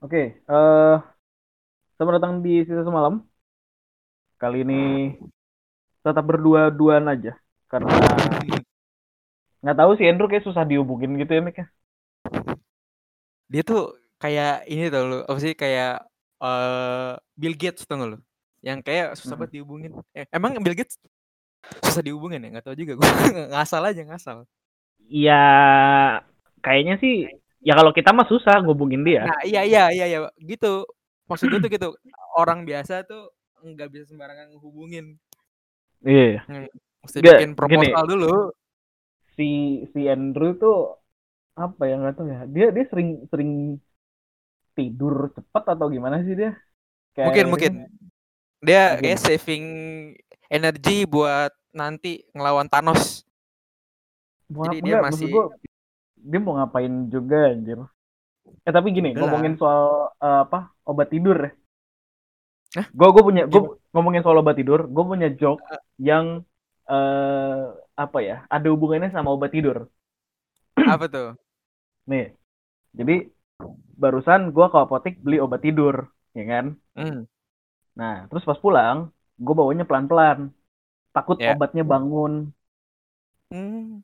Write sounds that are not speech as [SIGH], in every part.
Oke, eh selamat datang di sisa semalam. Kali ini tetap berdua-duaan aja karena nggak tahu sih Andrew kayak susah dihubungin gitu ya Mik ya. Dia tuh kayak ini tau lu, apa sih kayak eh Bill Gates tau lu? Yang kayak susah Hmm. banget dihubungin. Eh, emang Bill Gates susah dihubungin ya? Nggak tahu juga gue. [LAUGHS] ngasal aja ngasal. Iya, kayaknya sih ya kalau kita mah susah ngubungin dia. Nah iya iya iya iya gitu. Maksud gue tuh gitu. Orang biasa tuh nggak bisa sembarangan ngehubungin. Iya. Mesti Nggak, bikin proposal dulu. Si si Andrew tuh apa ya nggak tahu ya. Dia dia sering sering tidur cepat atau gimana sih dia? Kayak Mungkin ini mungkin. Dia Mungkin. kayak saving energi buat nanti ngelawan Thanos. Mau Jadi dia masih- gua, dia mau ngapain juga anjir. Eh tapi gini, ngomongin soal eh, apa? Obat tidur ya. Hah? Gue gue punya gue ngomongin soal obat tidur, gue punya joke yang eh apa ya? Ada hubungannya sama obat tidur. [CLEARS THROAT] Apa tuh? Nih. Jadi barusan gue ke apotek beli obat tidur, ya kan? Hmm. Nah, terus pas pulang, gue bawanya pelan-pelan. Takut Ya. obatnya bangun. Hmm.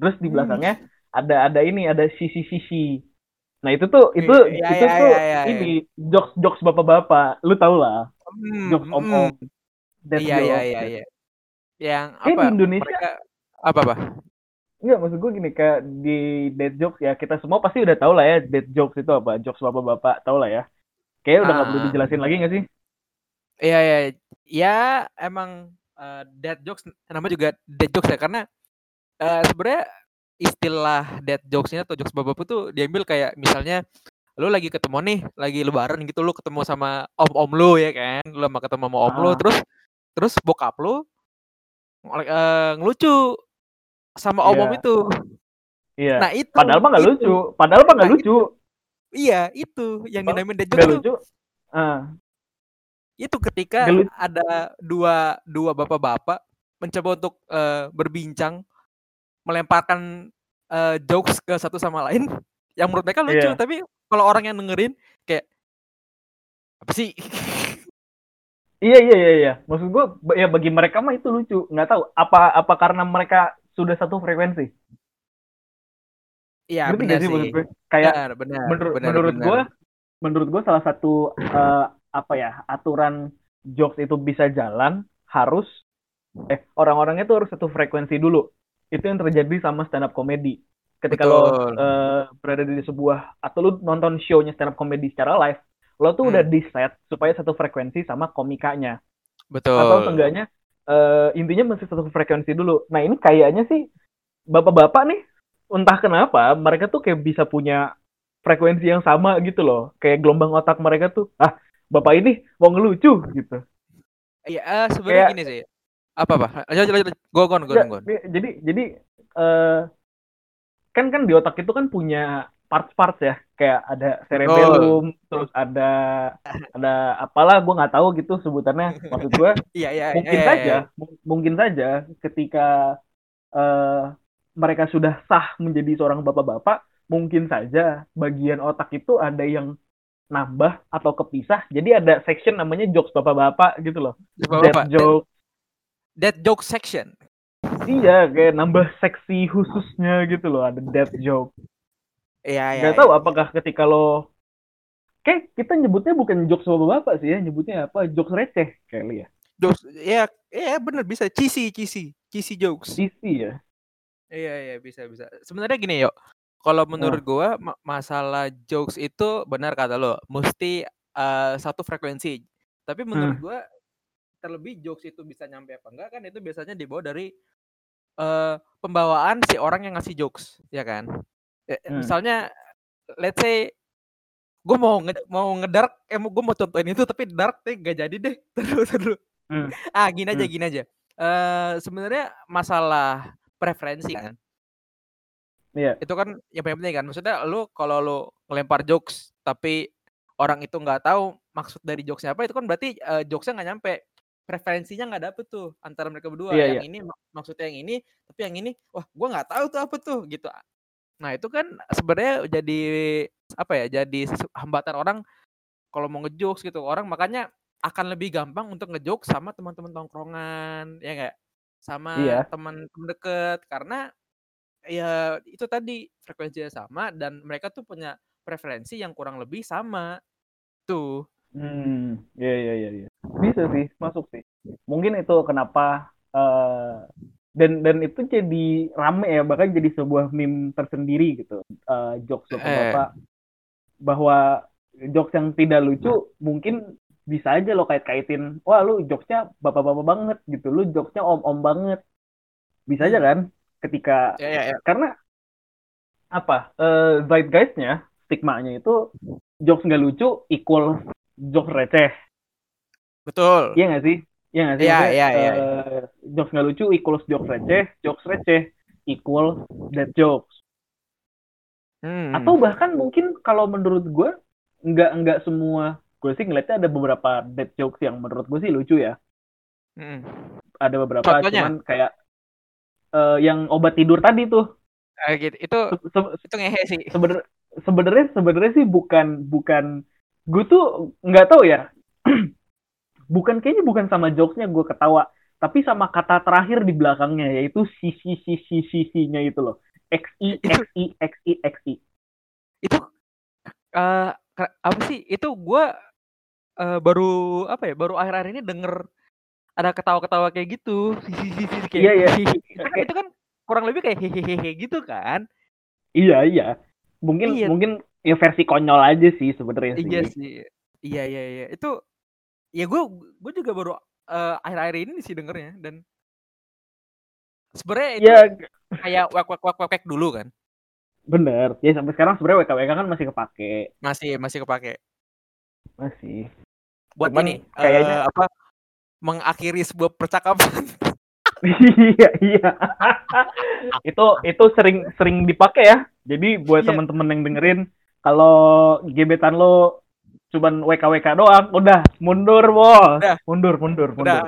Terus di Hmm. belakangnya ada ada ini, ada sisi-sisi. Nah, itu tuh itu Iya, itu iya, tuh iya, iya, ini jokes jokes bapak-bapak. Lu tau lah, Hmm, jokes om-om. hmm. Iya iya iya iya. Yang Kayak apa? di Indonesia- Mereka apa apa? Enggak, maksud gue gini, kayak di dead jokes ya, kita semua pasti udah tahu lah ya dead jokes itu apa, jokes bapak-bapak tahu lah ya. Kayaknya udah nggak perlu Ah. dijelasin lagi nggak sih? Iya iya. Ya emang eh, dead jokes namanya juga dead jokes ya karena eh, sebenarnya istilah dead jokesnya atau jokes bapak tuh diambil kayak misalnya lu lagi ketemu nih, lagi lebaran gitu lu ketemu sama om-om lu ya kan, lu sama ketemu sama om lu Ah. terus terus bokap lu eh, ngelucu sama om-om Iya. itu. Iya. Nah, itu Padahal mah nggak itu. lucu. Padahal mah nggak Nah, lucu. Iya, itu yang dinamain dead jokes lucu. Ah, itu ketika ada dua dua bapak-bapak mencoba untuk eh, berbincang melemparkan eh, jokes ke satu sama lain yang menurut mereka lucu Iya. tapi kalau orang yang dengerin kayak apa sih Iya iya iya iya. Maksud gue ya bagi mereka mah itu lucu. Nggak tahu apa apa karena mereka sudah satu frekuensi. Iya benar sih sih? Kayak benar benar menurut benar, menurut benar. gue menurut gue salah satu eh, apa ya aturan jokes itu bisa jalan harus eh orang-orangnya tuh harus satu frekuensi dulu. Itu yang terjadi sama stand up comedy. Ketika lo Betul. eh, berada di sebuah atau lu nonton show-nya stand up comedy secara live, lo tuh Hmm. udah di set supaya satu frekuensi sama komikanya. betul atau seenggaknya eh, intinya masih satu frekuensi dulu. Nah ini kayaknya sih bapak-bapak nih entah kenapa mereka tuh kayak bisa punya frekuensi yang sama gitu loh. Kayak gelombang otak mereka tuh ah bapak ini mau ngelucu gitu. iya eh, sebenarnya gini sih apa apa? Lanjut lanjut go go Nggak, go dia- jadi jadi eh, kan kan di otak itu kan punya parts-parts ya. Kayak ada cerebellum terus ada ada apalah gue nggak tahu gitu sebutannya. Maksud gue [LAUGHS] iya iya mungkin iya, saja iya. mung- mungkin saja ketika eh, mereka sudah sah menjadi seorang bapak-bapak mungkin saja bagian otak itu ada yang nambah atau kepisah. Jadi ada section namanya jokes bapak-bapak gitu loh. Bapak-bapak, dead joke that joke section iya kayak nambah seksi khususnya gitu loh ada dead joke iya iya nggak iya. tahu apakah ketika lo kayak kita nyebutnya bukan jokes bapak-bapak sih ya nyebutnya apa jokes receh kali ya jokes ya ya bener bisa cheesy cheesy cheesy jokes sisi ya Iya iya bisa bisa. Sebenarnya gini yuk, kalau menurut gua ma- masalah jokes itu benar kata lo, mesti eh, satu frekuensi. Tapi menurut Hmm. gua terlebih jokes itu bisa nyampe apa enggak kan itu biasanya dibawa dari eh, pembawaan si orang yang ngasih jokes, ya kan? Eh, Hmm. Misalnya, let's say gue mau nge mau ngedark, eh gue mau contohin itu tapi dark deh gak jadi deh. [LAUGHS] Terus terus. Hmm. Ah gini aja Hmm. gini aja. Eh sebenarnya masalah preferensi kan Iya. itu kan yang paling penting kan maksudnya lu kalau lu ngelempar jokes tapi orang itu nggak tahu maksud dari jokesnya apa itu kan berarti eh, jokesnya nggak nyampe preferensinya nggak dapet tuh antara mereka berdua Iya, yang ini mak- maksudnya yang ini tapi yang ini wah gua nggak tahu tuh apa tuh gitu Nah, itu kan sebenarnya jadi apa ya? Jadi hambatan orang kalau mau ngejokes gitu. Orang makanya akan lebih gampang untuk ngejokes sama teman-teman tongkrongan, ya enggak? Sama Iya. teman deket karena ya itu tadi frekuensinya sama dan mereka tuh punya preferensi yang kurang lebih sama. Tuh. Hmm, iya iya iya iya. Bisa sih, masuk sih. Mungkin itu kenapa uh, dan dan itu jadi rame ya bahkan jadi sebuah meme tersendiri gitu uh, jokes bapak bapak eh. bahwa jokes yang tidak lucu mungkin bisa aja lo kait kaitin wah lu jokesnya bapak bapak banget gitu lu jokesnya om om banget bisa aja kan ketika ya, ya, ya. karena apa uh, zeitgeistnya stigmanya itu jokes nggak lucu equal jokes receh betul iya nggak sih Iya nggak sih? Iya, iya, iya. Uh, jokes nggak lucu equals jokes receh, jokes receh equal dead jokes. Hmm. Atau bahkan mungkin kalau menurut gue nggak nggak semua gue sih ngeliatnya ada beberapa dead jokes yang menurut gue sih lucu ya. Hmm. Ada beberapa Contohnya? cuman kayak uh, yang obat tidur tadi tuh. Uh, gitu. Itu se itu ngehe sih. Sebener sebenarnya sebenarnya sih bukan bukan gue tuh nggak tahu ya [CLEARS THROAT] bukan kayaknya bukan sama jokesnya gue ketawa tapi sama kata terakhir di belakangnya yaitu sisi sisi sisinya itu loh xi xi xi xi itu uh, apa sih? Itu gue uh, baru apa ya baru akhir-akhir ini denger ada ketawa-ketawa kayak gitu sisi sisi kayak iya, iya. itu, kan, itu kan kurang lebih kayak hehehe gitu kan? Iya iya. Mungkin iya. mungkin ya versi konyol aja sih sebenarnya iya sih. Iya iya iya. Itu ya gue gue juga baru uh, akhir-akhir ini sih dengernya dan sebenarnya ya. kayak wak wak wak wak dulu kan? Bener. Ya sampai sekarang sebenarnya WKWK kan masih kepake. Masih masih kepake. Masih. Buat Cuman ini kayaknya uh, apa mengakhiri sebuah percakapan. Iya iya. [LAUGHS] Itu itu sering sering dipakai ya. Jadi buat iya. teman-teman yang dengerin kalau gebetan lo cuman WKWK doang, udah mundur bos, udah. mundur mundur mundur. Udah.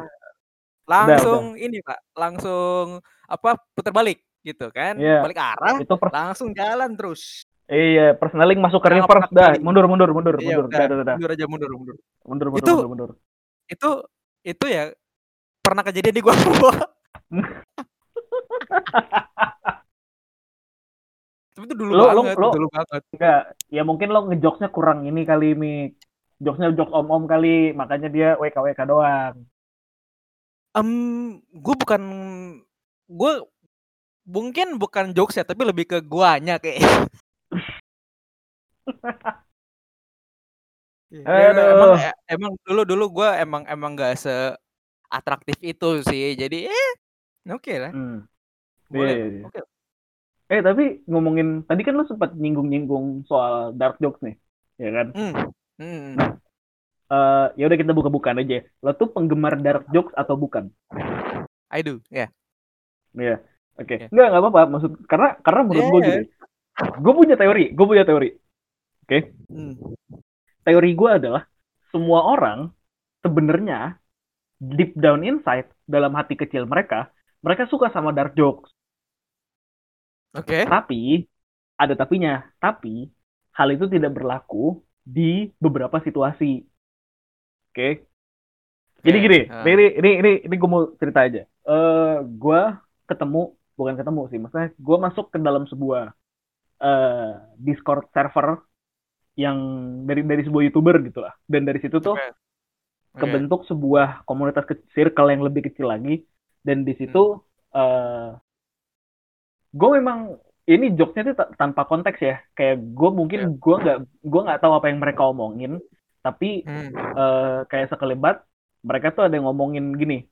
Langsung udah, udah. ini pak, langsung apa putar balik gitu kan, yeah. balik arah, itu per... langsung jalan terus. Iya, personaling masuk ke reverse dah, mundur mundur mundur iya, mundur, udah, udah, udah. mundur aja mundur mundur. Mundur mundur itu, mundur, mundur. Itu itu ya pernah kejadian di gua. [LAUGHS] [LAUGHS] Tapi itu dulu lo, banget, lo, dulu banget. Enggak, ya mungkin lo ngejokesnya kurang ini kali, Mi. Jokesnya jokes om-om kali, makanya dia WKWK doang. Um, gue bukan gue mungkin bukan jokes ya, tapi lebih ke guanya kayak. ya, [LAUGHS] emang e, emang dulu dulu gue emang emang gak se atraktif itu sih. Jadi eh oke okay lah. Hmm. Boleh. Yeah, yeah, yeah. Oke. Okay. Eh tapi ngomongin tadi kan lu sempat nyinggung-nyinggung soal dark jokes nih, ya kan? Hmm. Hmm. Nah, uh, ya udah kita buka-bukaan aja. Lo tuh penggemar dark jokes atau bukan? I do, ya. Yeah. Iya. Yeah. Oke. Okay. Yeah. Enggak, enggak apa-apa. Maksud karena karena menurut yeah. gue gini. Gue punya teori, gue punya teori. Oke. Okay? Hmm. Teori gue adalah semua orang sebenarnya deep down inside dalam hati kecil mereka, mereka suka sama dark jokes. Oke. Okay. Tapi ada tapinya. Tapi hal itu tidak berlaku di beberapa situasi. Oke. Okay? Jadi gini, uh. ini ini ini ini gue mau cerita aja. Eh, uh, gue ketemu bukan ketemu sih, maksudnya gue masuk ke dalam sebuah uh, Discord server yang dari dari sebuah youtuber gitu lah. Dan dari situ tuh okay. Okay. kebentuk sebuah komunitas kecil, circle yang lebih kecil lagi. Dan di situ hmm. uh, gue memang ini jokesnya tuh tanpa konteks ya kayak gue mungkin yeah. gue nggak gue nggak tahu apa yang mereka omongin tapi hmm. uh, kayak sekelebat mereka tuh ada yang ngomongin gini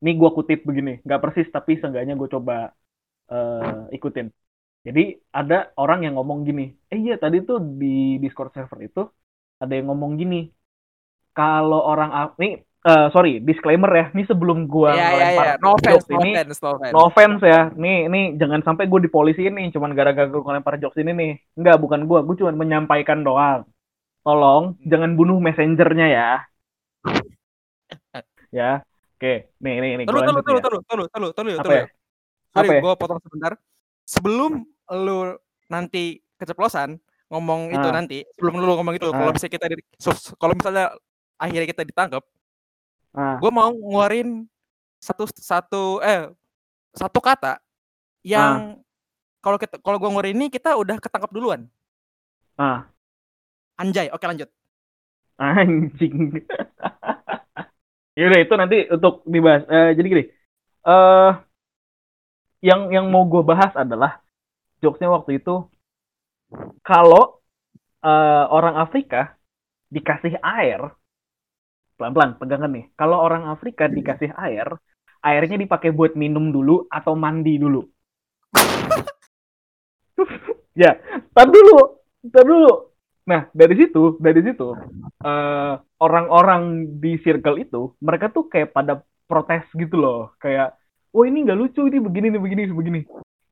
ini gue kutip begini nggak persis tapi seenggaknya gue coba uh, ikutin jadi ada orang yang ngomong gini eh iya tadi tuh di discord server itu ada yang ngomong gini kalau orang nih Uh, sorry, disclaimer ya. Ini sebelum gue yeah, yeah, yeah. no jokes no ini, offense, no offense. no offense ya. Ini ini jangan sampai gue dipolisi ini cuman gara-gara gue ngelempar jokes ini nih. Enggak, bukan gue. gue cuma menyampaikan doang. Tolong, hmm. jangan bunuh messengernya ya. [LAUGHS] ya, oke. Okay. Nih, nih, nih. Terus, terus, terus, terus, terus, terus, terus, terus. Sorry, ya? gue potong sebentar. Sebelum lu nanti keceplosan ngomong ah. itu nanti, sebelum lu ngomong itu, ah. kalau misalnya kita, di, kalau misalnya akhirnya kita ditangkap, Ah. gue mau ngeluarin satu satu eh satu kata yang kalau kita kalau gue ngeluarin ini kita udah ketangkap duluan Ah. anjay oke lanjut Anjing. ya udah itu nanti untuk dibahas. Eh, jadi gini. Eh yang yang mau gue bahas adalah jokesnya waktu itu kalau eh, orang Afrika dikasih air pelan-pelan pegangan nih. Kalau orang Afrika dikasih air, airnya dipakai buat minum dulu atau mandi dulu. [LAUGHS] ya, tar dulu, tar dulu. Nah, dari situ, dari situ, eh, orang-orang di circle itu, mereka tuh kayak pada protes gitu loh. Kayak, oh ini nggak lucu, ini begini, ini begini, ini begini.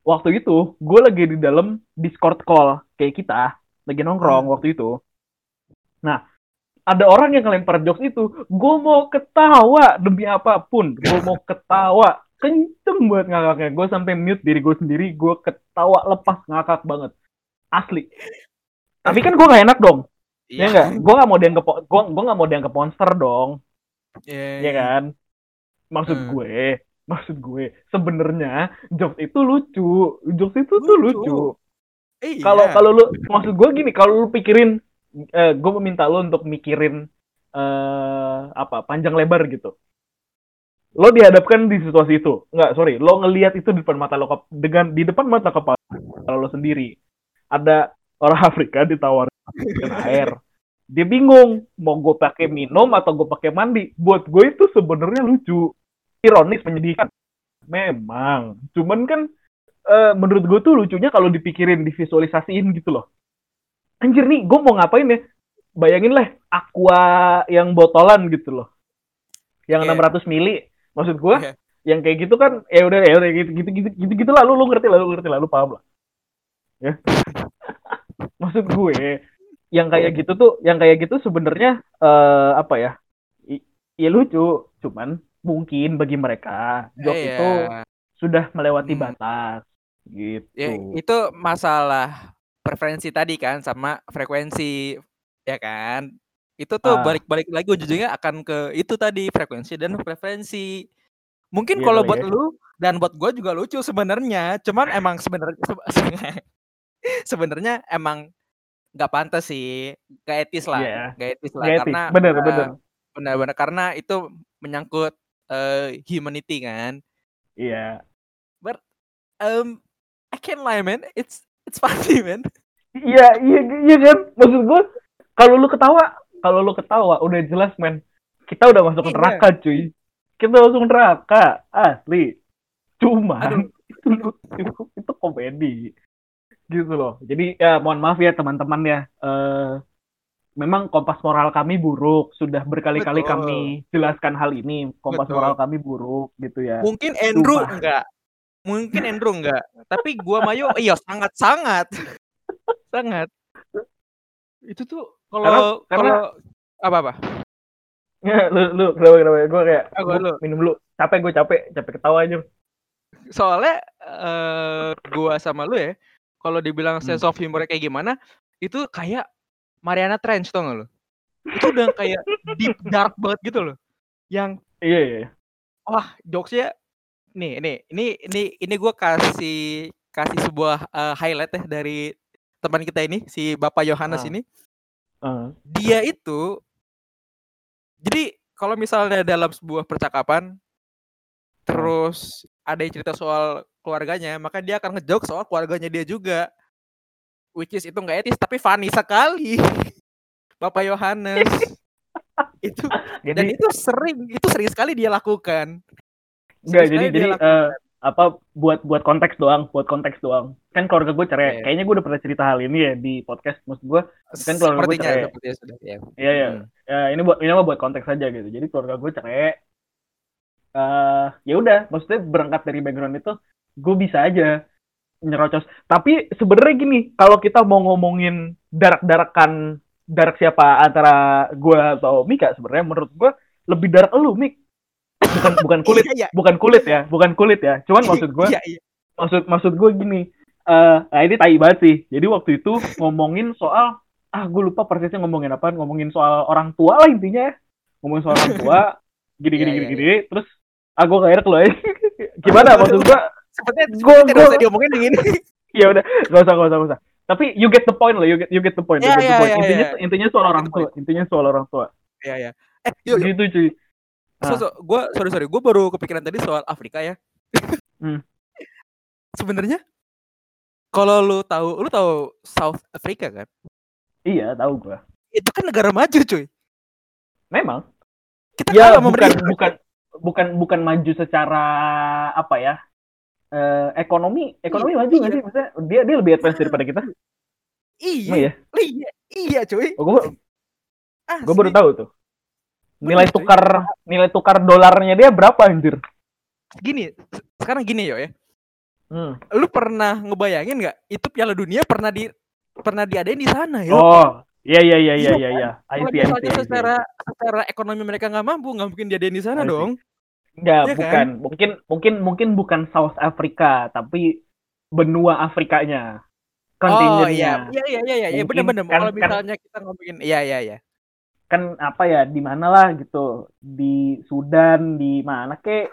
Waktu itu, gue lagi di dalam Discord call, kayak kita, lagi nongkrong waktu itu. Nah, ada orang yang ngelempar jokes itu, gue mau ketawa demi apa pun, gue mau [LAUGHS] ketawa, kenceng buat ngakaknya. Gue sampai mute diri gue sendiri, gue ketawa lepas ngakak banget, asli. Tapi kan gue gak enak dong, ya Iya. nggak? Gue gak mau dianggap, gue gue gak mau dianggap monster dong, Iya, ya kan? Maksud Hmm. gue, maksud gue, sebenarnya jokes itu lucu, jokes itu tuh Lucu. lucu. Iya. Kalau kalau lu, maksud gue gini, kalau lu pikirin, eh, gue meminta lu untuk mikirin eh apa panjang lebar gitu. Lo dihadapkan di situasi itu, nggak sorry, lo ngelihat itu di depan mata lo dengan di depan mata kepala lo sendiri. Ada orang [LAUGHS] Afrika ditawarin air, dia bingung mau gue pakai minum atau gue pakai mandi. Buat gue itu sebenarnya lucu, ironis, menyedihkan. Memang, cuman kan eh, menurut gue tuh lucunya kalau dipikirin, divisualisasiin gitu loh. Anjir nih, gue mau ngapain ya? Bayangin lah, aqua yang botolan gitu loh. Yang Iya. 600 mili. Maksud gue, Iya. yang kayak gitu kan, ya udah ya udah gitu gitu gitu gitu, gitu lah, lu lu ngerti lah, lu ngerti lah, lu paham lah. Ya. [LAUGHS] Maksud gue, yang kayak gitu tuh, yang kayak gitu sebenarnya eh apa ya? i- Ya lucu, cuman mungkin bagi mereka joke Iya. itu sudah melewati Hmm. batas gitu. Ya, itu masalah preferensi tadi kan sama frekuensi ya kan itu tuh Ah. balik-balik lagi ujung-ujungnya akan ke itu tadi frekuensi dan preferensi mungkin Iya kalau buat ya. lu dan buat gue juga lucu sebenarnya cuman [LAUGHS] emang sebenarnya [LAUGHS] sebenarnya emang nggak pantas sih gak etis lah Iya. gak etis lah Nggak etis. karena bener eh, bener. benar-benar karena itu menyangkut eh, humanity kan Iya. um I can't lie man it's it's funny man Iya, iya, iya kan? Maksud gue, kalau lu ketawa, kalau lu ketawa, udah jelas, men. Kita udah masuk ke Iya. neraka, cuy. Kita masuk neraka, asli. Cuman, Aduh. [LAUGHS] itu, itu, itu komedi. Gitu loh. Jadi, ya mohon maaf ya teman-teman ya. Eh, memang kompas moral kami buruk. Sudah berkali-kali kami jelaskan hal ini. Kompas Betul. moral kami buruk, gitu ya. Mungkin Andrew Sumpah. enggak. Mungkin Andrew enggak. Tapi gua Mayo iya sangat-sangat. [LAUGHS] sangat. Itu tuh kalau kalau apa apa? Ya, lu, lu, kenapa, kenapa? Gue kayak, Ah, gua gua lu. minum dulu. Capek, gue capek. Capek ketawa aja. Soalnya eh gua sama lu ya, kalau dibilang Hmm. sense of humor kayak gimana, itu kayak Mariana Trench tau gak lu? Itu udah kayak deep dark banget gitu loh. Yang Iya, iya. wah jokesnya nih ini ini ini ini gue kasih kasih sebuah eh, highlight ya dari teman kita ini si Bapak Yohanes Ah. ini. Heeh. dia itu jadi kalau misalnya dalam sebuah percakapan terus ada yang cerita soal keluarganya maka dia akan ngejok soal keluarganya dia juga. Which is itu nggak etis tapi funny sekali. [LAUGHS] Bapak Yohanes. [LAUGHS] Itu dan Jadi, itu sering itu sering sekali dia lakukan Enggak, jadi jadi eh, apa buat buat konteks doang, buat konteks doang. Kan keluarga gue cerai. Iya. Kayaknya gue udah pernah cerita hal ini ya di podcast. Maksud gue, kan keluarga gue cerai. sepertinya sudah ya. Iya ya, Hmm. ya ini buat ini mah buat konteks aja gitu. Jadi keluarga gue cerai. Eh ya udah, maksudnya berangkat dari background itu, gue bisa aja nyerocos. Tapi sebenarnya gini, kalau kita mau ngomongin darak-darakan darak siapa antara gue atau Mika, sebenarnya menurut gue lebih darak lu, Mik. Bukan bukan kulit, Iya, iya. bukan kulit ya, bukan kulit ya. Cuman maksud gue, Iya, iya. maksud maksud gue gini eh nah ini tai banget sih. Jadi waktu itu ngomongin soal ah gue lupa persisnya ngomongin apa, ngomongin soal orang tua lah intinya ya. Ngomongin soal orang tua, gini gini Iya, gini iya, gini, terus ah gue gak enak loh ya. [LAUGHS] Gimana maksud gue? Sepertinya tidak gua- usah diomongin yang ini. [LAUGHS] Ya udah, gak usah gak usah gak usah. Tapi you get the point lah, you get you get the point, you Iya, get the iya, point. iya, Intinya iya. intinya soal orang the tua, intinya soal orang tua. Iya, iya. Eh, yuk, yuk. Gitu cuy. So, Ah. so, gua sorry sorry, gua baru kepikiran tadi soal Afrika ya. [LAUGHS] Hmm. Sebenarnya kalau lu tahu, lu tahu South Africa kan? Iya, tahu gue. Itu kan negara maju, cuy. Memang. Kita Ya kalah bukan mereka. bukan bukan bukan maju secara apa ya? Eh, ekonomi ekonomi Iya, maju nggak iya. sih? Maksudnya dia dia lebih advance daripada kita. Iya, ya? iya, iya, cuy. Oh, gue gue baru tahu tuh. Nilai tukar nilai tukar dolarnya dia berapa anjir? Gini, se- sekarang gini yo ya. Hmm. Lu pernah ngebayangin nggak itu Piala Dunia pernah di pernah diadain di sana yo? Oh, iya iya iya iya Iya iya iya. I Kalau secara secara ekonomi mereka nggak mampu, nggak mungkin diadain di sana dong. Enggak, Iya kan? bukan. Mungkin mungkin mungkin bukan South Africa, tapi benua Afrikanya. Oh Kontinennya. iya, iya iya iya iya, Mungkin benar-benar. kan- Kalau kan- misalnya kita ngomongin, iya iya iya. Kan apa ya, di mana lah gitu. Di Sudan, di mana kek.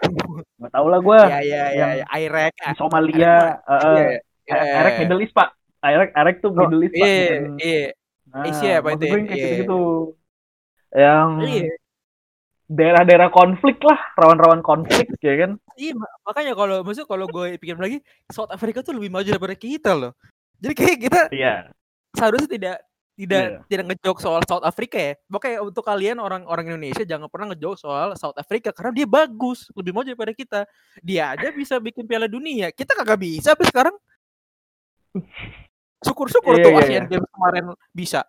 Nggak tahu lah gue. Iya, yang iya. Iraq, Di Somalia. iya, iya, Erek iya. Middle East, Pak. Erek Erek tuh Oh, Middle East, Pak. Iya bukan- iya Nah, Asia apa maksud itu ya? yang kayak Iya. gitu-gitu. Yang iya. daerah-daerah konflik lah, rawan-rawan konflik, ya kan? Iya ma- makanya kalau maksud kalau gue pikir lagi South Africa tuh lebih maju daripada kita loh. Jadi kayak kita Iya. seharusnya tidak tidak Iya. tidak ngejok soal South Africa ya. Makanya untuk kalian orang-orang Indonesia jangan pernah ngejok soal South Africa karena dia bagus, lebih maju daripada kita. Dia aja bisa bikin Piala Dunia. Kita kagak bisa sampai sekarang. Syukur-syukur Iya, tuh iya, Asian iya. Games kemarin bisa.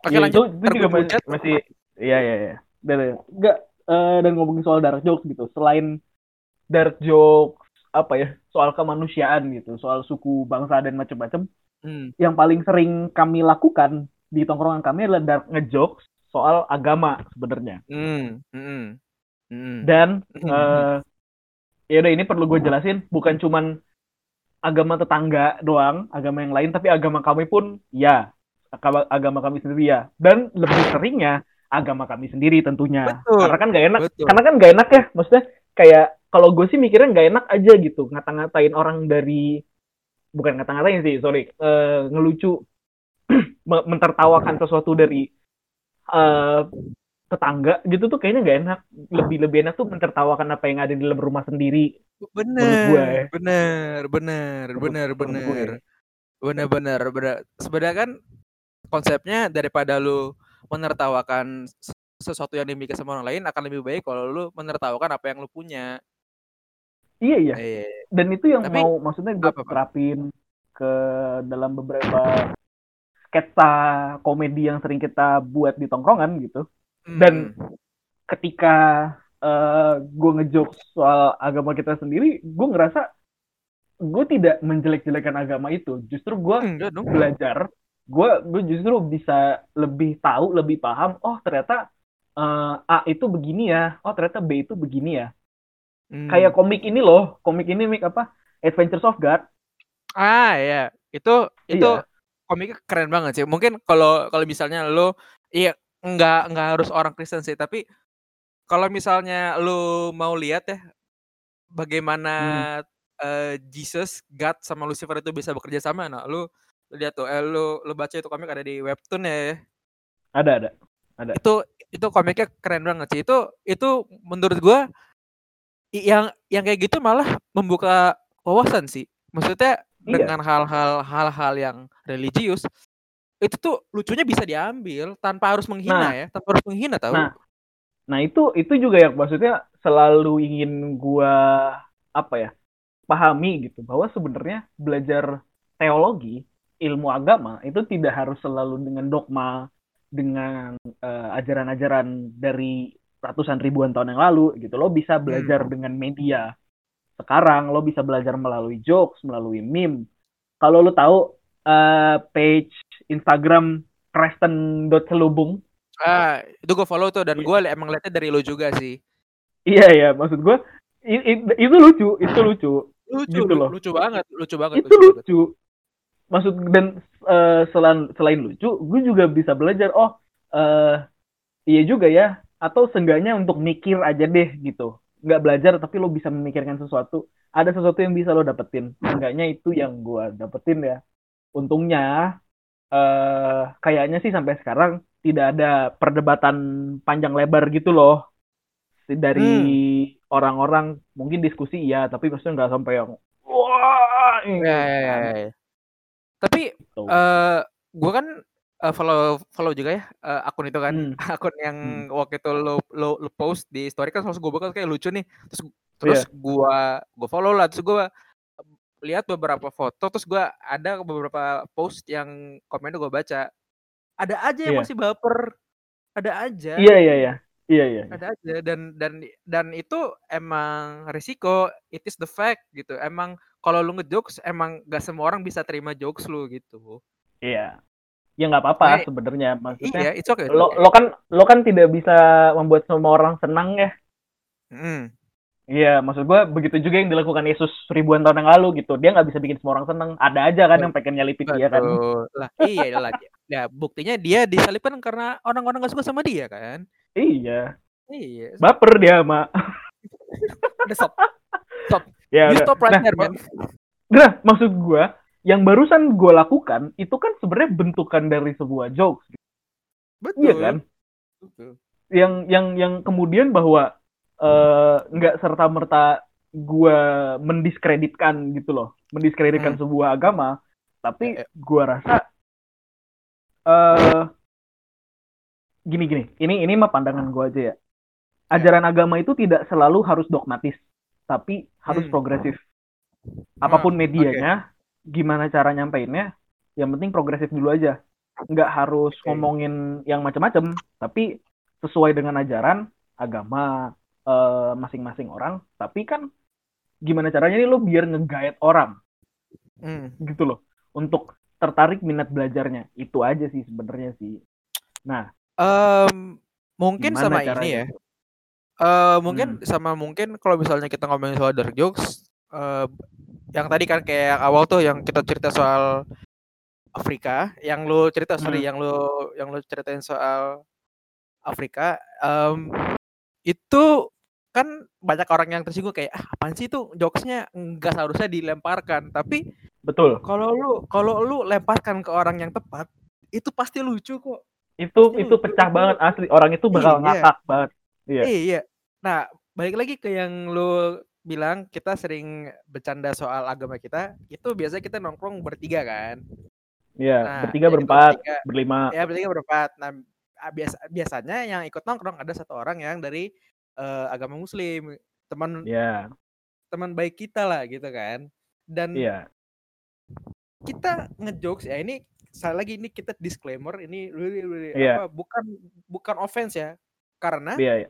Oke Ya, lanjut. itu, itu masih, masih iya iya iya. Dan enggak eh, dan ngomongin soal dark jokes gitu. Selain dark jokes apa ya, soal kemanusiaan gitu, soal suku, bangsa dan macam-macam, Hmm. yang paling sering kami lakukan di tongkrongan kami adalah dark ngejokes soal agama sebenarnya. Hmm. Hmm. Hmm. Dan Hmm. eh ya udah ini perlu gue jelasin, bukan cuman agama tetangga doang, agama yang lain, tapi agama kami pun ya, agama, agama kami sendiri ya. Dan lebih seringnya agama kami sendiri tentunya. Betul. Karena kan gak enak, Betul. karena kan gak enak ya, maksudnya kayak kalau gue sih mikirnya gak enak aja gitu, ngata-ngatain orang dari bukan ngata-ngatain sih, sorry, eh, ngelucu, [CLEARS THROAT] me- mentertawakan sesuatu dari eh, tetangga gitu tuh kayaknya gak enak. Lebih lebih enak tuh mentertawakan apa yang ada di dalam rumah sendiri. menurut gue ya. Bener, bener, bener, bener, gue bener, ya. bener, bener, bener. Sebenarnya kan konsepnya daripada lu menertawakan sesuatu yang dimiliki sama orang lain akan lebih baik kalau lu menertawakan apa yang lu punya. Iya iya. Iya. Dan itu yang Tapi- mau maksudnya gue apa, terapin ke dalam beberapa sketsa komedi yang sering kita buat di tongkrongan gitu. Dan- Hmm. Ketika eh gue ngejokes soal agama kita sendiri, gue ngerasa gue tidak menjelek-jelekan agama itu. Justru gue dong. belajar, gue gue justru bisa lebih tahu, lebih paham. Oh ternyata eh, A itu begini ya. Oh ternyata B itu begini ya. Hmm. Kayak komik ini loh, komik ini Mik, apa? Adventures of God. Ah ya, itu itu Iya. komiknya keren banget sih. Mungkin kalau kalau misalnya lu iya nggak nggak harus orang Kristen sih, tapi kalau misalnya lu mau lihat ya bagaimana eh, Jesus, God sama Lucifer itu bisa bekerja sama, nah lu lihat tuh, eh, lu lu baca itu komik ada di webtoon ya. Ada ada. Itu itu komiknya keren banget sih. Itu itu menurut gua yang yang kayak gitu malah membuka wawasan sih. Maksudnya Iya. dengan hal-hal hal-hal yang religius itu tuh lucunya bisa diambil tanpa harus menghina Nah. ya, tanpa harus menghina tahu. Nah, Nah itu itu juga yang maksudnya selalu ingin gua apa ya pahami gitu bahwa sebenarnya belajar teologi ilmu agama itu tidak harus selalu dengan dogma dengan eh, ajaran-ajaran dari ratusan ribuan tahun yang lalu gitu lo bisa belajar dengan media sekarang lo bisa belajar melalui jokes melalui meme kalau lo tahu eh, page Instagram Kristen.celubung Ah, itu gue follow tuh Iya. dan gue emang liatnya dari lo juga sih. Iya iya, maksud gue itu lucu, itu lucu. lucu gitu loh. lucu banget lucu banget itu lucu, banget. lucu maksud dan eh, selain selain lucu gue juga bisa belajar oh eh iya juga ya atau seenggaknya untuk mikir aja deh gitu. Nggak belajar tapi lo bisa memikirkan sesuatu. Ada sesuatu yang bisa lo dapetin. Seenggaknya itu yang gue dapetin ya. Untungnya eh kayaknya sih sampai sekarang tidak ada perdebatan panjang lebar gitu loh. Dari orang-orang mungkin diskusi iya tapi maksudnya nggak sampai yang wah ya, ya, ya, ya. tapi gitu. eh gue kan eh, follow follow juga ya eh, akun itu kan Hmm. [LAUGHS] akun yang Hmm. waktu itu lo lo, lo post di story kan terus gue bakal kayak lucu nih terus terus gua gua follow lah terus gua lihat beberapa foto terus gua ada beberapa post yang komennya gua baca ada aja yang Iya. masih baper ada aja Iya iya iya. Iya iya. ada aja dan dan dan itu emang risiko it is the fact gitu emang kalau lu ngejokes emang gak semua orang bisa terima jokes lu gitu Iya. Ya nggak apa-apa Nah, sebenarnya maksudnya. iya it's okay, it's Lo okay. lo kan lo kan tidak bisa membuat semua orang senang ya. Mm. Iya, maksud gua begitu juga yang dilakukan Yesus ribuan tahun yang lalu gitu. Dia nggak bisa bikin semua orang senang. Ada aja kan yang pengen nyelipin dia kan. Betul. Lah, iya lah. Ya, buktinya dia disalibkan karena orang-orang gak suka sama dia kan. Iya. Iya. Baper dia sama. Udah stop. Stop. ya, You udah. stop right nah, there, man. Nah, maksud gua yang barusan gue lakukan itu kan sebenarnya bentukan dari sebuah jokes. Betul. Iya kan? Betul. yang yang yang kemudian bahwa eh, nggak serta merta gue mendiskreditkan gitu loh mendiskreditkan Hmm. sebuah agama tapi Ya, ya. gue rasa eh gini gini ini ini mah pandangan gue aja ya ajaran agama itu tidak selalu harus dogmatis tapi harus Hmm. progresif apa pun Hmm, medianya gimana cara nyampeinnya yang penting progresif dulu aja nggak harus Oke. ngomongin yang macam-macam tapi sesuai dengan ajaran agama eh, masing-masing orang tapi kan gimana caranya nih lo biar nge-guide orang Hmm. gitu loh untuk tertarik minat belajarnya itu aja sih sebenarnya sih nah Em, mungkin sama caranya? ini ya. Eh mungkin Hmm. sama mungkin kalau misalnya kita ngomongin soal dark jokes, eh yang tadi kan kayak awal tuh yang kita cerita soal Afrika, yang lu cerita sorry, Hmm. yang lu yang lu ceritain soal Afrika, em, itu kan banyak orang yang tersinggung kayak ah apaan sih itu jokesnya nggak seharusnya dilemparkan tapi betul kalau lu kalau lu lemparkan ke orang yang tepat itu pasti lucu kok itu Pasti itu lucu, pecah banget asli orang itu bakal Iya. ngakak banget Iya. Iya. Nah, balik lagi ke yang lu bilang kita sering bercanda soal agama kita, itu biasanya kita nongkrong bertiga kan. Iya, Nah, bertiga berempat bertiga. berlima Ya, bertiga berempat. Nah, ah, biasa biasanya yang ikut nongkrong ada satu orang yang dari eh, agama muslim, teman Iya, teman baik kita lah gitu kan. Dan iya kita ngejokes ya ini sekali lagi ini kita disclaimer ini really, really, Iya. apa bukan bukan offense ya. Karena iya iya.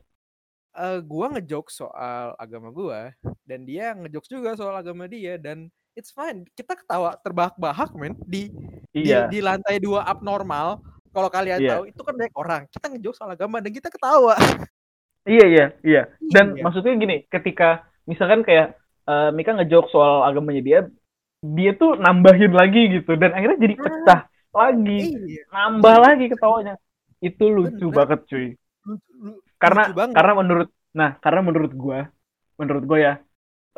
Eh gua ngejokes soal agama gua dan dia ngejokes juga soal agama dia dan it's fine kita ketawa terbahak-bahak men di di, Iya. di lantai dua abnormal kalau kalian Iya. tahu itu kan banyak orang kita ngejokes soal agama dan kita ketawa Iya iya iya. Dan Iya. maksudnya gini, ketika misalkan kayak eh, Mika ngejok soal agamanya dia, dia tuh nambahin lagi gitu dan akhirnya jadi Ah. pecah lagi, iya nambah lagi ketawanya. Itu lucu Bener. banget cuy. Karena karena menurut nah, karena menurut gua, menurut gua ya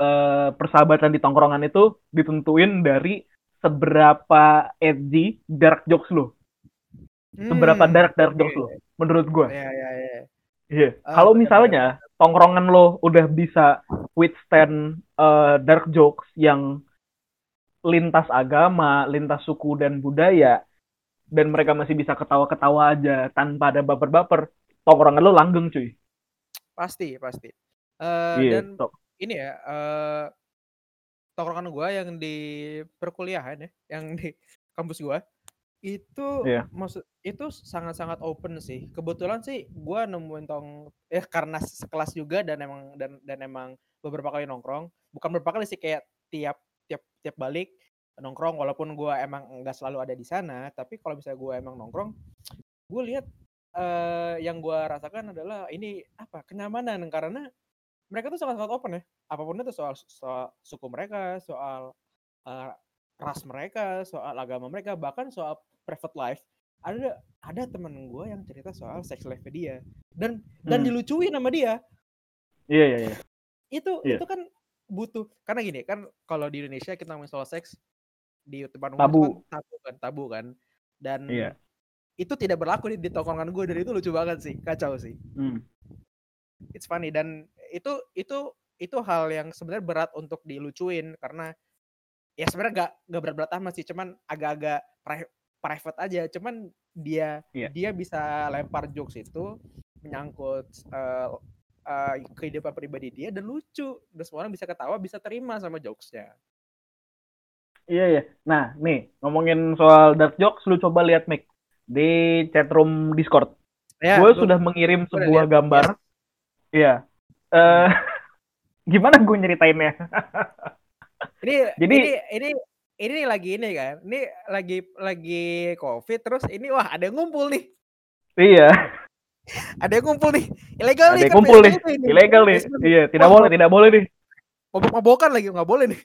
eh, persahabatan di tongkrongan itu ditentuin dari seberapa edgy dark jokes lo. Seberapa Hmm, dark dark oke. jokes lo menurut gua. ya ya ya Iya. Ah, Kalau misalnya tongkrongan lo udah bisa withstand eh, dark jokes yang lintas agama, lintas suku dan budaya, dan mereka masih bisa ketawa-ketawa aja tanpa ada baper-baper, tongkrongan lo langgeng cuy. pasti pasti Eh, Iya. dan tok. ini ya eh tongkrongan gua yang di perkuliahan ya yang di kampus gua itu Iya. maksud itu sangat-sangat open sih kebetulan sih gua nemuin tong ya karena sekelas juga dan emang dan dan emang beberapa kali nongkrong bukan beberapa kali sih kayak tiap tiap tiap balik nongkrong walaupun gua emang nggak selalu ada di sana tapi kalau misalnya gua emang nongkrong gue lihat eh yang gua rasakan adalah ini apa kenyamanan karena mereka tuh sangat-sangat open ya. Apa pun itu soal, soal suku mereka, soal uh, ras mereka, soal agama mereka, bahkan soal private life. Ada ada temen gue yang cerita soal sex life dia dan dan Hmm. dilucuin sama dia. Iya iya iya. Itu Iya. itu kan butuh karena gini kan kalau di Indonesia kita ngomongin soal seks di depan umum Tabu. kan tabu kan, tabu kan. Dan Iya. Itu tidak berlaku di, di tongkrongan gue dan itu lucu banget sih, kacau sih. Hmm. It's funny dan itu itu itu hal yang sebenarnya berat untuk dilucuin karena ya sebenarnya gak gak berat-berat amat sih, cuman agak-agak pri- private aja. Cuman dia Iya. dia bisa lempar jokes itu menyangkut eh, eh, kehidupan pribadi dia dan lucu dan semua orang bisa ketawa bisa terima sama jokesnya. Iya iya. Nah, nih ngomongin soal dark jokes, lu coba lihat Mick di chatroom Discord. Ya, gue sudah mengirim sebuah lihat, gambar. Iya. Eh, [LAUGHS] gimana gue nyeritainnya? [LAUGHS] Ini Jadi- ini ini ini lagi ini kan. Ini lagi lagi Covid terus ini wah ada yang ngumpul nih. iya, Ada yang ngumpul nih. Ilegal ada nih kan kumpul nih. Ini. Ilegal nih. Iya, tidak Wah, boleh, tidak boleh nih. Mabok-mabokan lagi nggak boleh nih.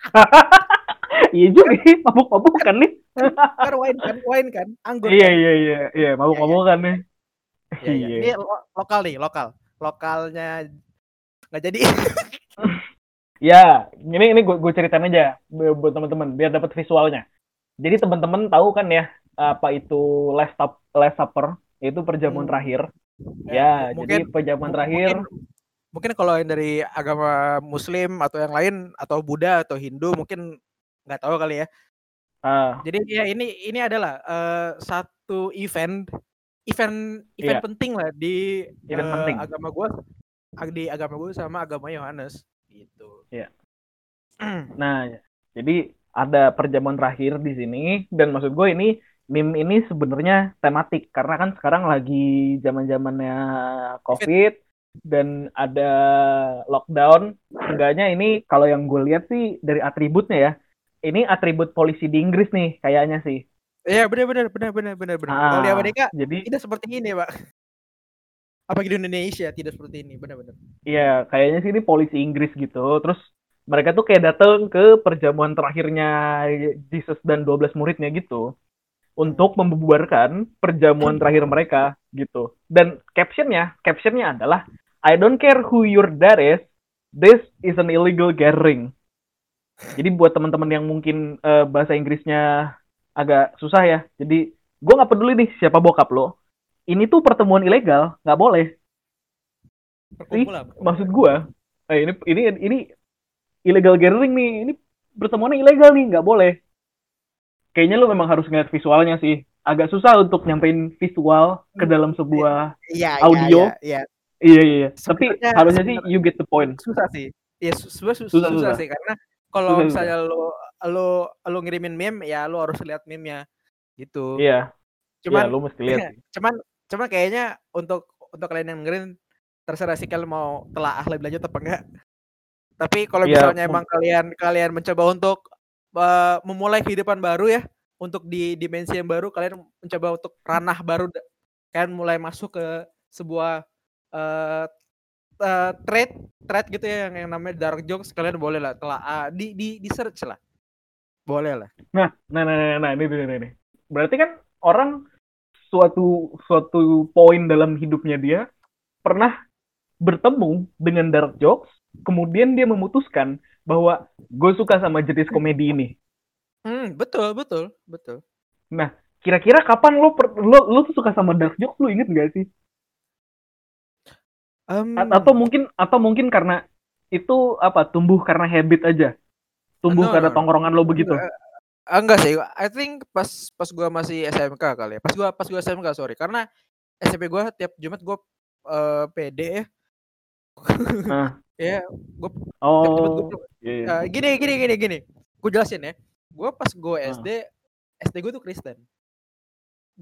[LAUGHS] Iya juga nih, mabuk-mabukan nih. Kan wine kan, wine kan, anggur. Iya kan? iya iya, iya mabuk-mabukan nih. Iya, iya. Iya. Ini lo- lokal nih, lokal. Lokalnya nggak jadi. [LAUGHS] Ya, ini ini gue gue ceritain aja bu- buat teman-teman biar dapat visualnya. Jadi teman-teman tahu kan ya apa itu last stop last supper itu perjamuan Hmm. terakhir. Ya, jadi mungkin perjamuan mu- terakhir. Mungkin, mungkin kalau yang dari agama Muslim atau yang lain atau Buddha atau Hindu mungkin nggak tahu kali ya. ah, Jadi ya ini ini adalah eh, satu event event event Iya. penting lah di Event eh, penting. agama gue di agama gue sama agama Yohanes gitu. Iya. [CLEARS THROAT] Nah, jadi ada perjamuan terakhir di sini dan maksud gue ini meme ini sebenarnya tematik karena kan sekarang lagi zaman-zamannya COVID dan ada lockdown. Enggaknya ini kalau yang gue lihat sih dari atributnya ya. Ini atribut polisi di Inggris nih kayaknya sih. Iya benar benar benar benar benar benar. Kalau di Ah, Amerika jadi tidak seperti ini pak. Apa di Indonesia tidak seperti ini benar-benar. Iya, kayaknya sih ini polisi Inggris gitu. Terus mereka tuh kayak datang ke perjamuan terakhirnya Jesus dan 12 muridnya gitu untuk membubarkan perjamuan terakhir mereka gitu. Dan captionnya, captionnya adalah I don't care who your dad is, this is an illegal gathering. Jadi buat teman-teman yang mungkin eh, bahasa Inggrisnya agak susah ya. Jadi gue nggak peduli nih siapa bokap lo. Ini tuh pertemuan ilegal, nggak boleh Perkumpulan. maksud gua eh, ini ini ini illegal gathering nih ini pertemuannya ilegal nih nggak boleh kayaknya lu memang harus ngeliat visualnya sih agak susah untuk nyampein visual ke dalam sebuah Iya, iya, audio. iya, iya. iya iya, iya. tapi harusnya sih you get the point susah sih. Iya, su- sebenarnya su- Susah, susah, susah. sih karena kalau [LAUGHS] misalnya lo lo lo ngirimin meme ya lo harus lihat meme-nya gitu. iya Cuman iya, lu mesti lihat [CLEARS THROAT] cuman cuman kayaknya untuk untuk kalian yang dengerin terserah sih kalian mau telah lebih lanjut apa enggak. Tapi kalau Iya, misalnya emang kalian kalian mencoba untuk eh, memulai kehidupan baru ya, untuk di dimensi yang baru kalian mencoba untuk ranah baru kalian mulai masuk ke sebuah eh eh, thread thread gitu ya yang, yang namanya dark jokes kalian boleh lah telah ah, di di di search lah. Boleh lah. nah nah nah nah, nah ini ini, ini, ini. berarti kan orang suatu suatu poin dalam hidupnya dia pernah bertemu dengan dark jokes kemudian dia memutuskan bahwa gue suka sama jenis komedi ini Hmm, betul, betul, betul. kira-kira kapan lo per, lo lo tuh suka sama dark jokes lo inget gak sih A- atau mungkin atau mungkin karena itu apa tumbuh karena habit aja tumbuh No, karena tongkrongan lo begitu Enggak, Ah, enggak sih, I think pas pas gua masih SMK kali ya. Pas gua pas gua SMK sorry, karena SMP gua tiap Jumat gua eh, PD ya. Nah. [LAUGHS] ya, gua tiap Jumat gua oh iya, iya. eh, gini gini gini gini. Gua jelasin ya. Gua pas gua Ah. SD SD gua tuh Kristen.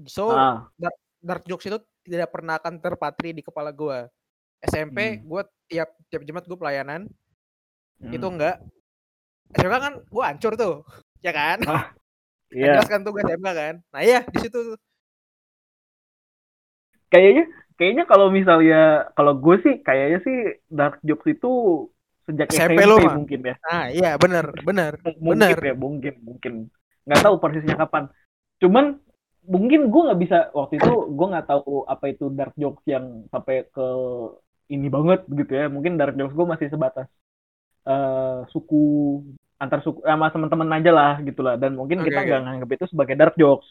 So ah dark jokes itu tidak pernah akan terpatri di kepala gua. SMP Hmm. gua tiap tiap Jumat gua pelayanan, itu Hmm. enggak. SMK kan gua hancur tuh, [LAUGHS] ya kan? [LAUGHS] Kan iya jelas kan tuh gue SMK kan. Nah iya di situ kayaknya kayaknya kalau misalnya kalau gue sih kayaknya sih dark jokes itu sejak SMP, SMP lo, mungkin ya. Ah iya bener mungkin bener. ya mungkin mungkin nggak tahu persisnya kapan cuman mungkin gue nggak bisa waktu itu gue nggak tahu apa itu dark jokes yang sampai ke ini banget gitu ya. Mungkin dark jokes gue masih sebatas eh suku antar suku sama teman-teman aja lah gitulah dan mungkin Oke, kita nggak nganggap itu sebagai dark jokes.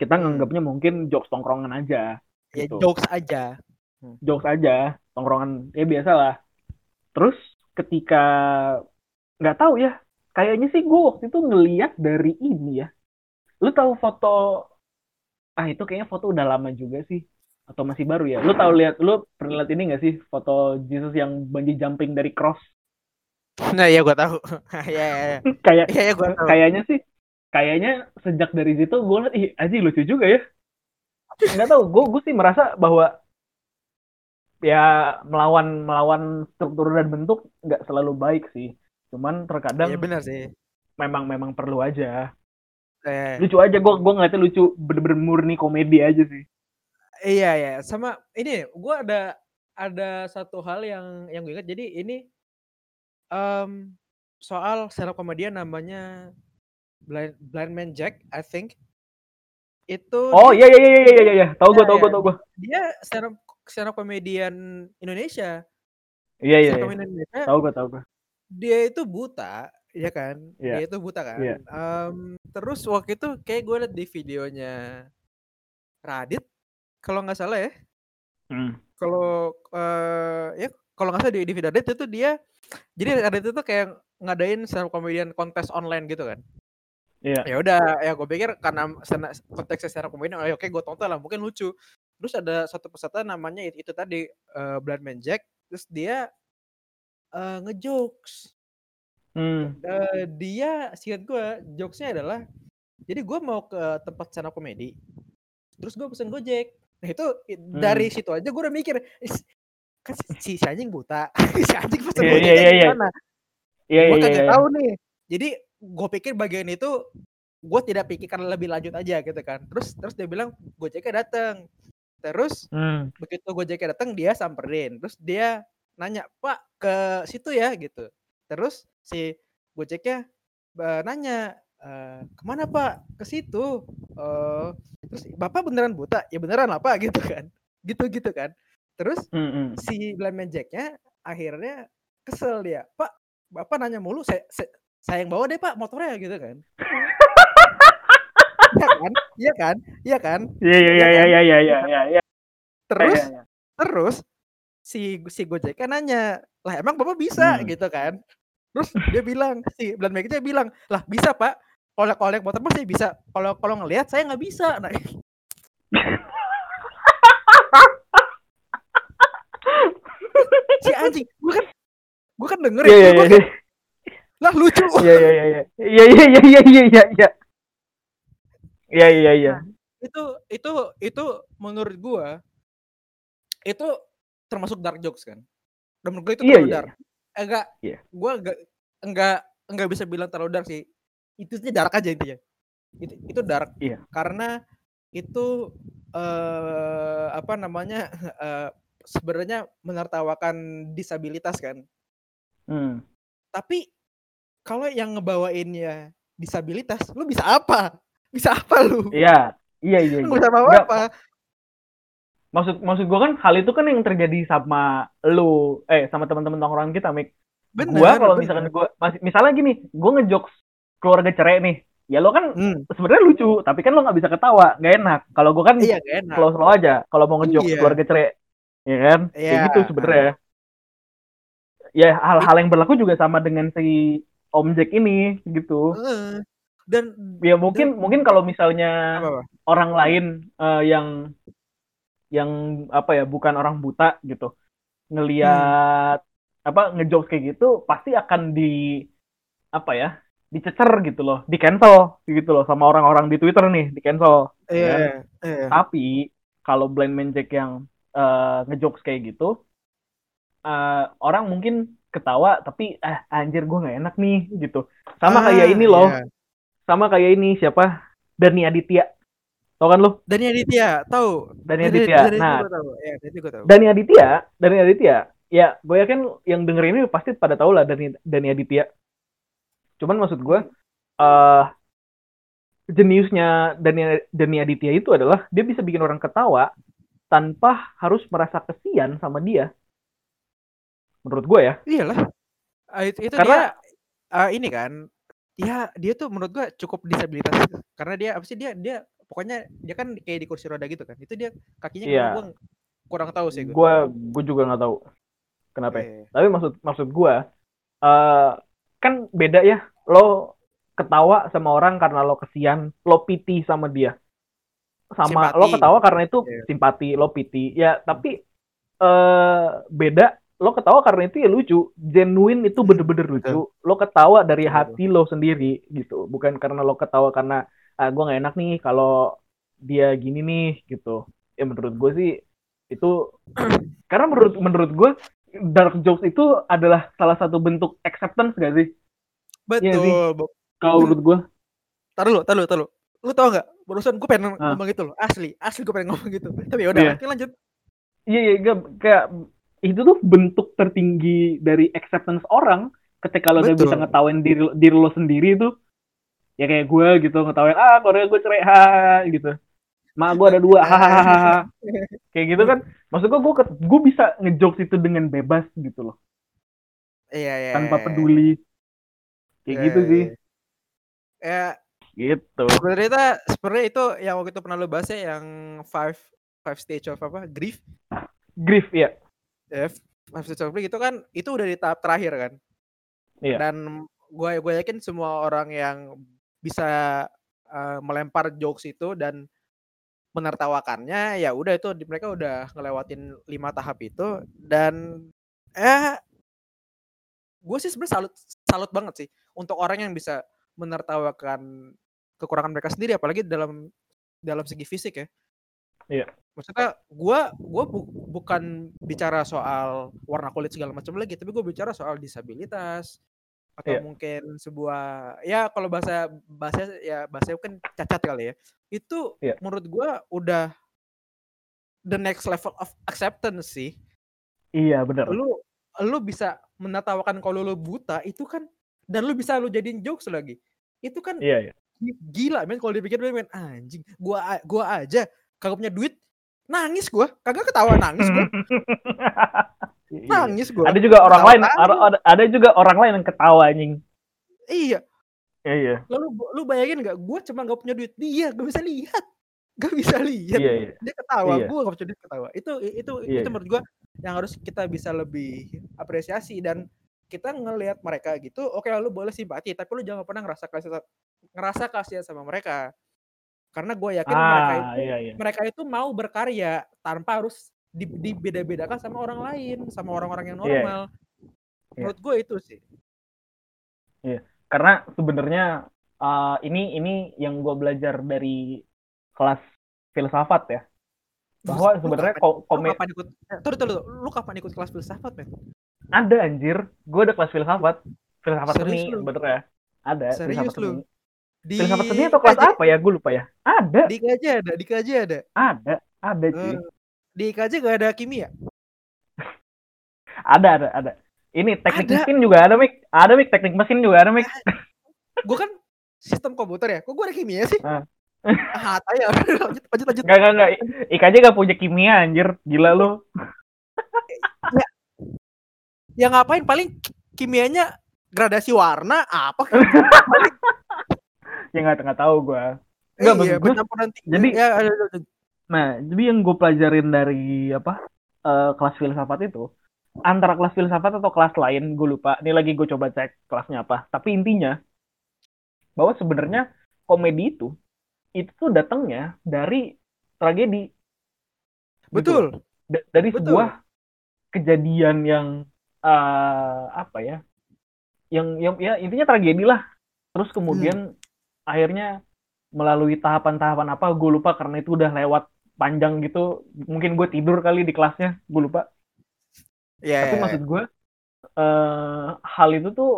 Kita Hmm. nganggapnya mungkin jokes tongkrongan aja Ya gitu. jokes aja. jokes aja tongkrongan ya biasa lah. Terus ketika nggak tahu ya kayaknya sih gue waktu itu ngeliat dari ini ya. Lu tahu foto ah itu kayaknya foto udah lama juga sih atau masih baru ya lu tahu lihat lu pernah lihat ini nggak sih foto Jesus yang bungee jumping dari cross [LAUGHS] Nah iya gue tahu. [LAUGHS] Iya iya iya. [LAUGHS] kayak Iya iya tahu. kayaknya sih kayaknya sejak dari situ gue liat ih aji lucu juga ya nggak tahu gue gue sih merasa bahwa ya melawan melawan struktur dan bentuk nggak selalu baik sih cuman terkadang Iya benar sih. memang memang perlu aja Eh, lucu aja gue gue ngeliatnya lucu bener-bener murni komedi aja sih iya iya. Sama ini gue ada ada satu hal yang yang gue ingat. Jadi ini em soal stand up komedian namanya Blind Blind Man Jack I think. Itu oh iya iya iya iya iya iya. Tahu gue Iya, tahu gue iya. tahu gue dia stand up stand up komedian Indonesia. Iya iya iya. tahu gue tahu gue dia itu buta ya kan? Iya. dia itu buta kan? Iya. Em, terus waktu itu kayak gue liat di videonya Radit kalau nggak salah ya Hmm. kalau eh ya kalau nggak salah di, di video Radit itu dia jadi Radit itu kayak ngadain stand up comedian kontes online gitu kan. Iya. Ya udah ya gue pikir karena stand- konteksnya stand up comedian oh, ya oke gue tonton lah mungkin lucu. Terus ada satu peserta namanya itu, itu tadi eh, Blind Man Jack terus dia eh, ngejokes. Hmm. Eh, dia singkat gue jokesnya adalah jadi gue mau ke tempat stand up comedy terus gue pesen gojek nah itu i- dari situ aja gue udah mikir "Is- kan si, si anjing buta [LAUGHS] si anjing Iya, gojek iya, iya, iya. gimana iya gue iya kagak iya tahu nih. Jadi gue pikir bagian itu gue tidak pikirkan lebih lanjut aja gitu kan. Terus terus dia bilang gojeknya datang terus hmm. begitu gojeknya datang dia samperin. Terus dia nanya pak ke situ ya gitu. Terus si gojeknya eh, nanya Uh, ke mana pak ke situ uh, terus bapak beneran buta ya beneran apa [LAUGHS] gitu kan gitu gitu kan terus mm-hmm. si Blind man Jacknya akhirnya kesel dia pak bapak nanya mulu saya, saya, saya yang bawa deh pak motornya gitu kan [LAUGHS] Iya kan? Iya kan? Iya kan? Iya iya iya iya kan? iya, iya, iya iya iya. Terus ya, ya, ya. terus si si Gojek kan nanya, "Lah emang Bapak bisa?" Hmm. gitu kan. Terus dia bilang si blind man jacknya bilang, "Lah bisa, Pak kolek-kolek motor masih saya bisa. Kalau kalau ngelihat saya nggak bisa. Nah. [LAUGHS] si anjing, gue kan gue kan denger ya. Yeah, yeah. Kan iya. Lah lucu. Iya iya iya iya. Iya iya iya iya iya iya. Iya iya. iya, iya. Nah, itu itu itu menurut gua itu termasuk dark jokes kan. Dan menurut gua itu terlalu yeah, dark. Eh, enggak. Yeah. Gua enggak enggak enggak bisa bilang terlalu dark sih itu sih dark aja intinya. Itu itu dark. Iya. karena itu eh apa namanya [LAUGHS] eh, sebenarnya menertawakan disabilitas kan. Hmm. tapi kalau yang ngebawainnya disabilitas lu bisa apa? Bisa apa lu? Iya iya iya lu iya. bisa apa? apa maksud maksud gua kan hal itu kan yang terjadi sama lu eh sama teman-teman tongkrongan kita Mik. Bener gua kalau misalkan gua masih misalnya gini gua ngejokes keluarga cerai nih ya lo kan Hmm. sebenarnya lucu tapi kan lo nggak bisa ketawa nggak enak kalau gua kan Iya enak. slow slow aja kalau mau ngejokes Iya. keluarga cerai ya kan kayak Iya. gitu sebenarnya ya hal-hal yang berlaku juga sama dengan si Om Jack ini gitu Heeh. Dan ya mungkin mungkin kalau misalnya apa, apa? orang lain eh, yang yang apa ya bukan orang buta gitu ngelihat apa ngejokes kayak gitu pasti akan di apa ya dicecer gitu loh di cancel gitu loh sama orang-orang di Twitter nih di cancel Iya. iya. tapi kalau blind man Jack yang eh, ngejokes kayak gitu eh, orang mungkin ketawa tapi ah anjir gue nggak enak nih gitu sama Ah, kayak ini loh iya. sama kayak ini siapa Dani Aditya tau kan lu Dani Aditya, tahu. Dani Aditya Dani nah gue tahu. Ya, Dani tahu. Dani Aditya Dani Aditya ya gue yakin yang denger ini pasti pada tahu lah Dani Dani Aditya cuman maksud gue eh jeniusnya Dani Dani Aditya itu adalah dia bisa bikin orang ketawa tanpa harus merasa kesian sama dia menurut gue ya Iyalah. Ah, itu, itu Karena- dia ah, ini kan ya dia tuh menurut gua cukup disabilitas karena dia apa sih dia dia pokoknya dia kan kayak di kursi roda gitu kan. Itu dia kakinya gimana gua kurang tahu sih gua. gue gue juga nggak tahu kenapa ya. Iya. tapi maksud maksud gue eh kan beda ya. Lo ketawa sama orang karena lo kesian lo piti sama dia. Sama lo Simpati. ketawa karena itu Iya. simpati lo piti. Ya tapi eh beda. Lo ketawa karena itu ya lucu. Genuine itu bener-bener lucu. Lo ketawa dari hati lo sendiri gitu. Bukan karena lo ketawa karena ah, gue nggak enak nih kalau dia gini nih gitu. Ya menurut gue sih itu [CLEARS THROAT] karena menurut menurut gue dark jokes itu adalah salah satu bentuk acceptance gak sih Iya sih. Betul. Bob. kalau menurut gue Taruh lu, taruh lu, taruh lu. Lu tau gak? Barusan gue pengen Ah. ngomong gitu loh. Asli, asli gue pengen ngomong gitu. Tapi ya udah, Iya. oke lanjut. iya iya gak, kayak itu tuh bentuk tertinggi dari acceptance orang ketika lo udah bisa ngetawain diri diri lo sendiri tuh ya kayak gue gitu ngetawain ah keluarga gue cerai ha gitu mak gue ada dua hahaha [LAUGHS] kayak gitu kan maksud gue gue gue bisa ngejokes itu dengan bebas gitu loh Iya, iya. tanpa iya. peduli kayak Iya, gitu iya, sih iya. Ya, gitu sebenarnya sebenarnya itu yang waktu itu pernah lu bahas ya yang five five stage of apa? Grief. grief ya Ya, five stage of grief itu kan itu udah di tahap terakhir kan. Iya. Dan gue gue yakin semua orang yang bisa eh, melempar jokes itu dan menertawakannya ya udah itu mereka udah ngelewatin lima tahap itu dan eh gue sih sebenarnya salut salut banget sih untuk orang yang bisa menertawakan kekurangan mereka sendiri apalagi dalam dalam segi fisik ya. Iya. Maksudnya gue gua bu- bukan bicara soal warna kulit segala macam lagi, tapi gue bicara soal disabilitas atau Iya. mungkin sebuah ya kalau bahasa bahasa ya bahasa kan cacat kali ya. Itu Iya. menurut gue udah the next level of acceptance sih iya bener lu lu bisa menertawakan kalau lu buta itu kan dan lu bisa lu jadiin jokes lagi itu kan iya gi- gila men kalau dipikir men anjing gua gua aja kagak punya duit nangis gua kagak ketawa nangis gua. [LAUGHS] nangis gua. Ada juga orang lain ada, ada- juga orang lain yang ketawa anjing. Iya. Iya iya. Lalu lu bayangin nggak? Gua cuma nggak punya duit. Dia gak bisa lihat. [LAUGHS] Gak bisa lihat. Iya iya. Dia ketawa. Iya. gua gak punya duit ketawa. Itu itu Iya, itu iya. menurut gua yang harus kita bisa lebih apresiasi dan kita ngelihat mereka gitu oke lu boleh simpati tapi lu jangan pernah ngerasa kasih ngerasa kasihan sama mereka. Karena gue yakin mereka ah itu iya iya. mereka itu mau berkarya tanpa harus dibeda-bedakan sama orang lain sama orang-orang yang Iya, iya. normal. Iya. menurut gue itu sih. Karena sebenarnya uh, ini ini yang gue belajar dari kelas filsafat ya. Bahwa sebenarnya kapan- ko- lu tuh, tuh, tuh, lu kapan ikut kelas filsafat men ada anjir. Gue ada kelas filsafat. Filsafat Serius seni lu? bener ya. Ada Serius filsafat lu? seni. Di filsafat seni atau kelas IKJ apa ya? Gue lupa ya. Ada. Di IKJ ada di IKJ ada. Ada ada cuy. Eh, di IKJ gak ada kimia ada ada ada ini teknik Ada. mesin juga ada mik ada mik teknik mesin juga ada mik gue kan sistem komputer ya kok gue ada kimia sih Ah. ah tanya lanjut lanjut lanjut Enggak, enggak, enggak. IKJ gak punya kimia, anjir. Gila lu. ya ngapain paling ki- kimianya gradasi warna apa [LAUGHS] Ya nggak nggak tahu gua. Enggak, iya, tiga. jadi- ya, ada- ada- ada. Nah, jadi yang gue pelajarin dari apa eh, kelas filsafat itu, antara kelas filsafat atau kelas lain, gue lupa. Ini lagi gue coba cek kelasnya apa. Tapi intinya, bahwa sebenarnya komedi itu, itu tuh datangnya dari tragedi. Gitu. betul Da- dari Betul. sebuah kejadian yang eh, apa ya yang yang ya intinya tragedi lah terus kemudian akhirnya melalui tahapan-tahapan apa gue lupa karena itu udah lewat panjang gitu mungkin gue tidur kali di kelasnya gue lupa. Ya tapi maksud gue eh hal itu tuh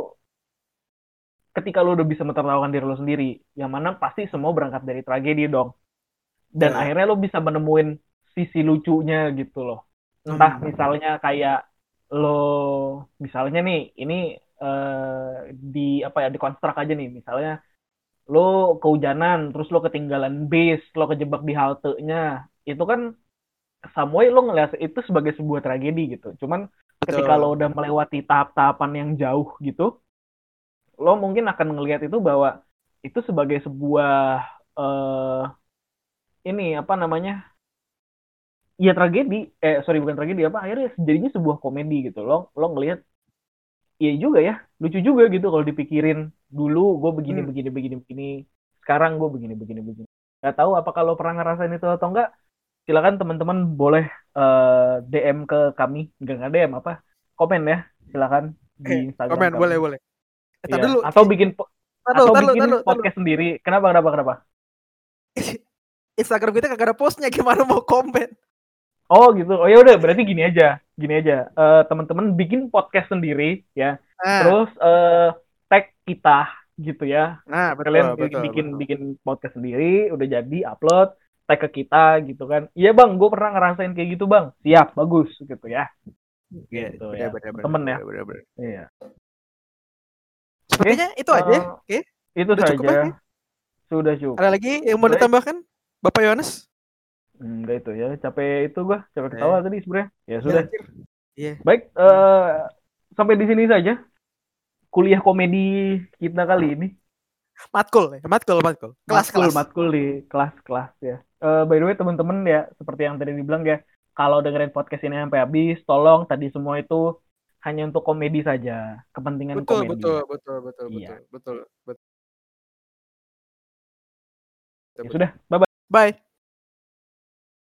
ketika lo udah bisa menertawakan diri lo sendiri yang mana pasti semua berangkat dari tragedi dong. Dan Ya. akhirnya lo bisa menemuin sisi lucunya gitu loh. Entah Hmm. misalnya kayak lo misalnya nih ini eh, di apa ya dikonstruk aja nih. Misalnya lo kehujanan terus lo ketinggalan bis lo kejebak di halte-nya itu kan some way lo ngeliat itu sebagai sebuah tragedi gitu. Cuman ketika Betul. lo udah melewati tahap-tahapan yang jauh gitu lo mungkin akan ngelihat itu bahwa itu sebagai sebuah eh ini apa namanya ya tragedi. Eh sorry bukan tragedi apa akhirnya jadinya sebuah komedi gitu. Lo lo ngelihat iya juga ya lucu juga gitu kalau dipikirin dulu gue begini Hmm. begini begini begini sekarang gue begini begini begini. Nggak tahu apa kalau pernah ngerasain itu atau enggak silakan teman-teman boleh eh, DM ke kami enggak nggak DM apa komen ya silakan di Instagram Komen, kami. boleh, boleh. Eh, Iya. dulu. atau bikin po- atau dulu, bikin dulu. podcast sendiri kenapa kenapa kenapa [LAUGHS] Instagram kita kagak ada postnya, gimana mau komen? oh gitu oh ya udah berarti gini aja gini aja Eh, teman-teman bikin podcast sendiri ya Nah, terus eh, tag kita gitu ya nah betul, kalian betul, bikin betul. bikin podcast sendiri udah jadi upload tag ke kita gitu kan iya bang gue pernah ngerasain kayak gitu bang siap bagus gitu ya Iya, gitu benar, ya, benar, benar, temen ya. benar, benar. iya Sepertinya itu aja. Eh, Oke. itu Udah cukup saja ya? sudah cukup Ada lagi yang mau ditambahkan? Bapak Yohanes? enggak itu ya capek itu gua capek ketawa tadi sebenarnya ya sudah Anjir. Iya. baik eh, sampai di sini saja kuliah komedi kita kali ini Matkul, ya, matkul, matkul. Kelas, matkul kelas. matkul di kelas-kelas ya. Eh, by the way teman-teman ya seperti yang tadi dibilang ya, kalau dengerin podcast ini sampai habis, tolong tadi semua itu hanya untuk komedi saja, kepentingan Betul, komedi. betul, betul, betul, Iya. betul, betul, betul. Ya sudah, bye bye. Bye.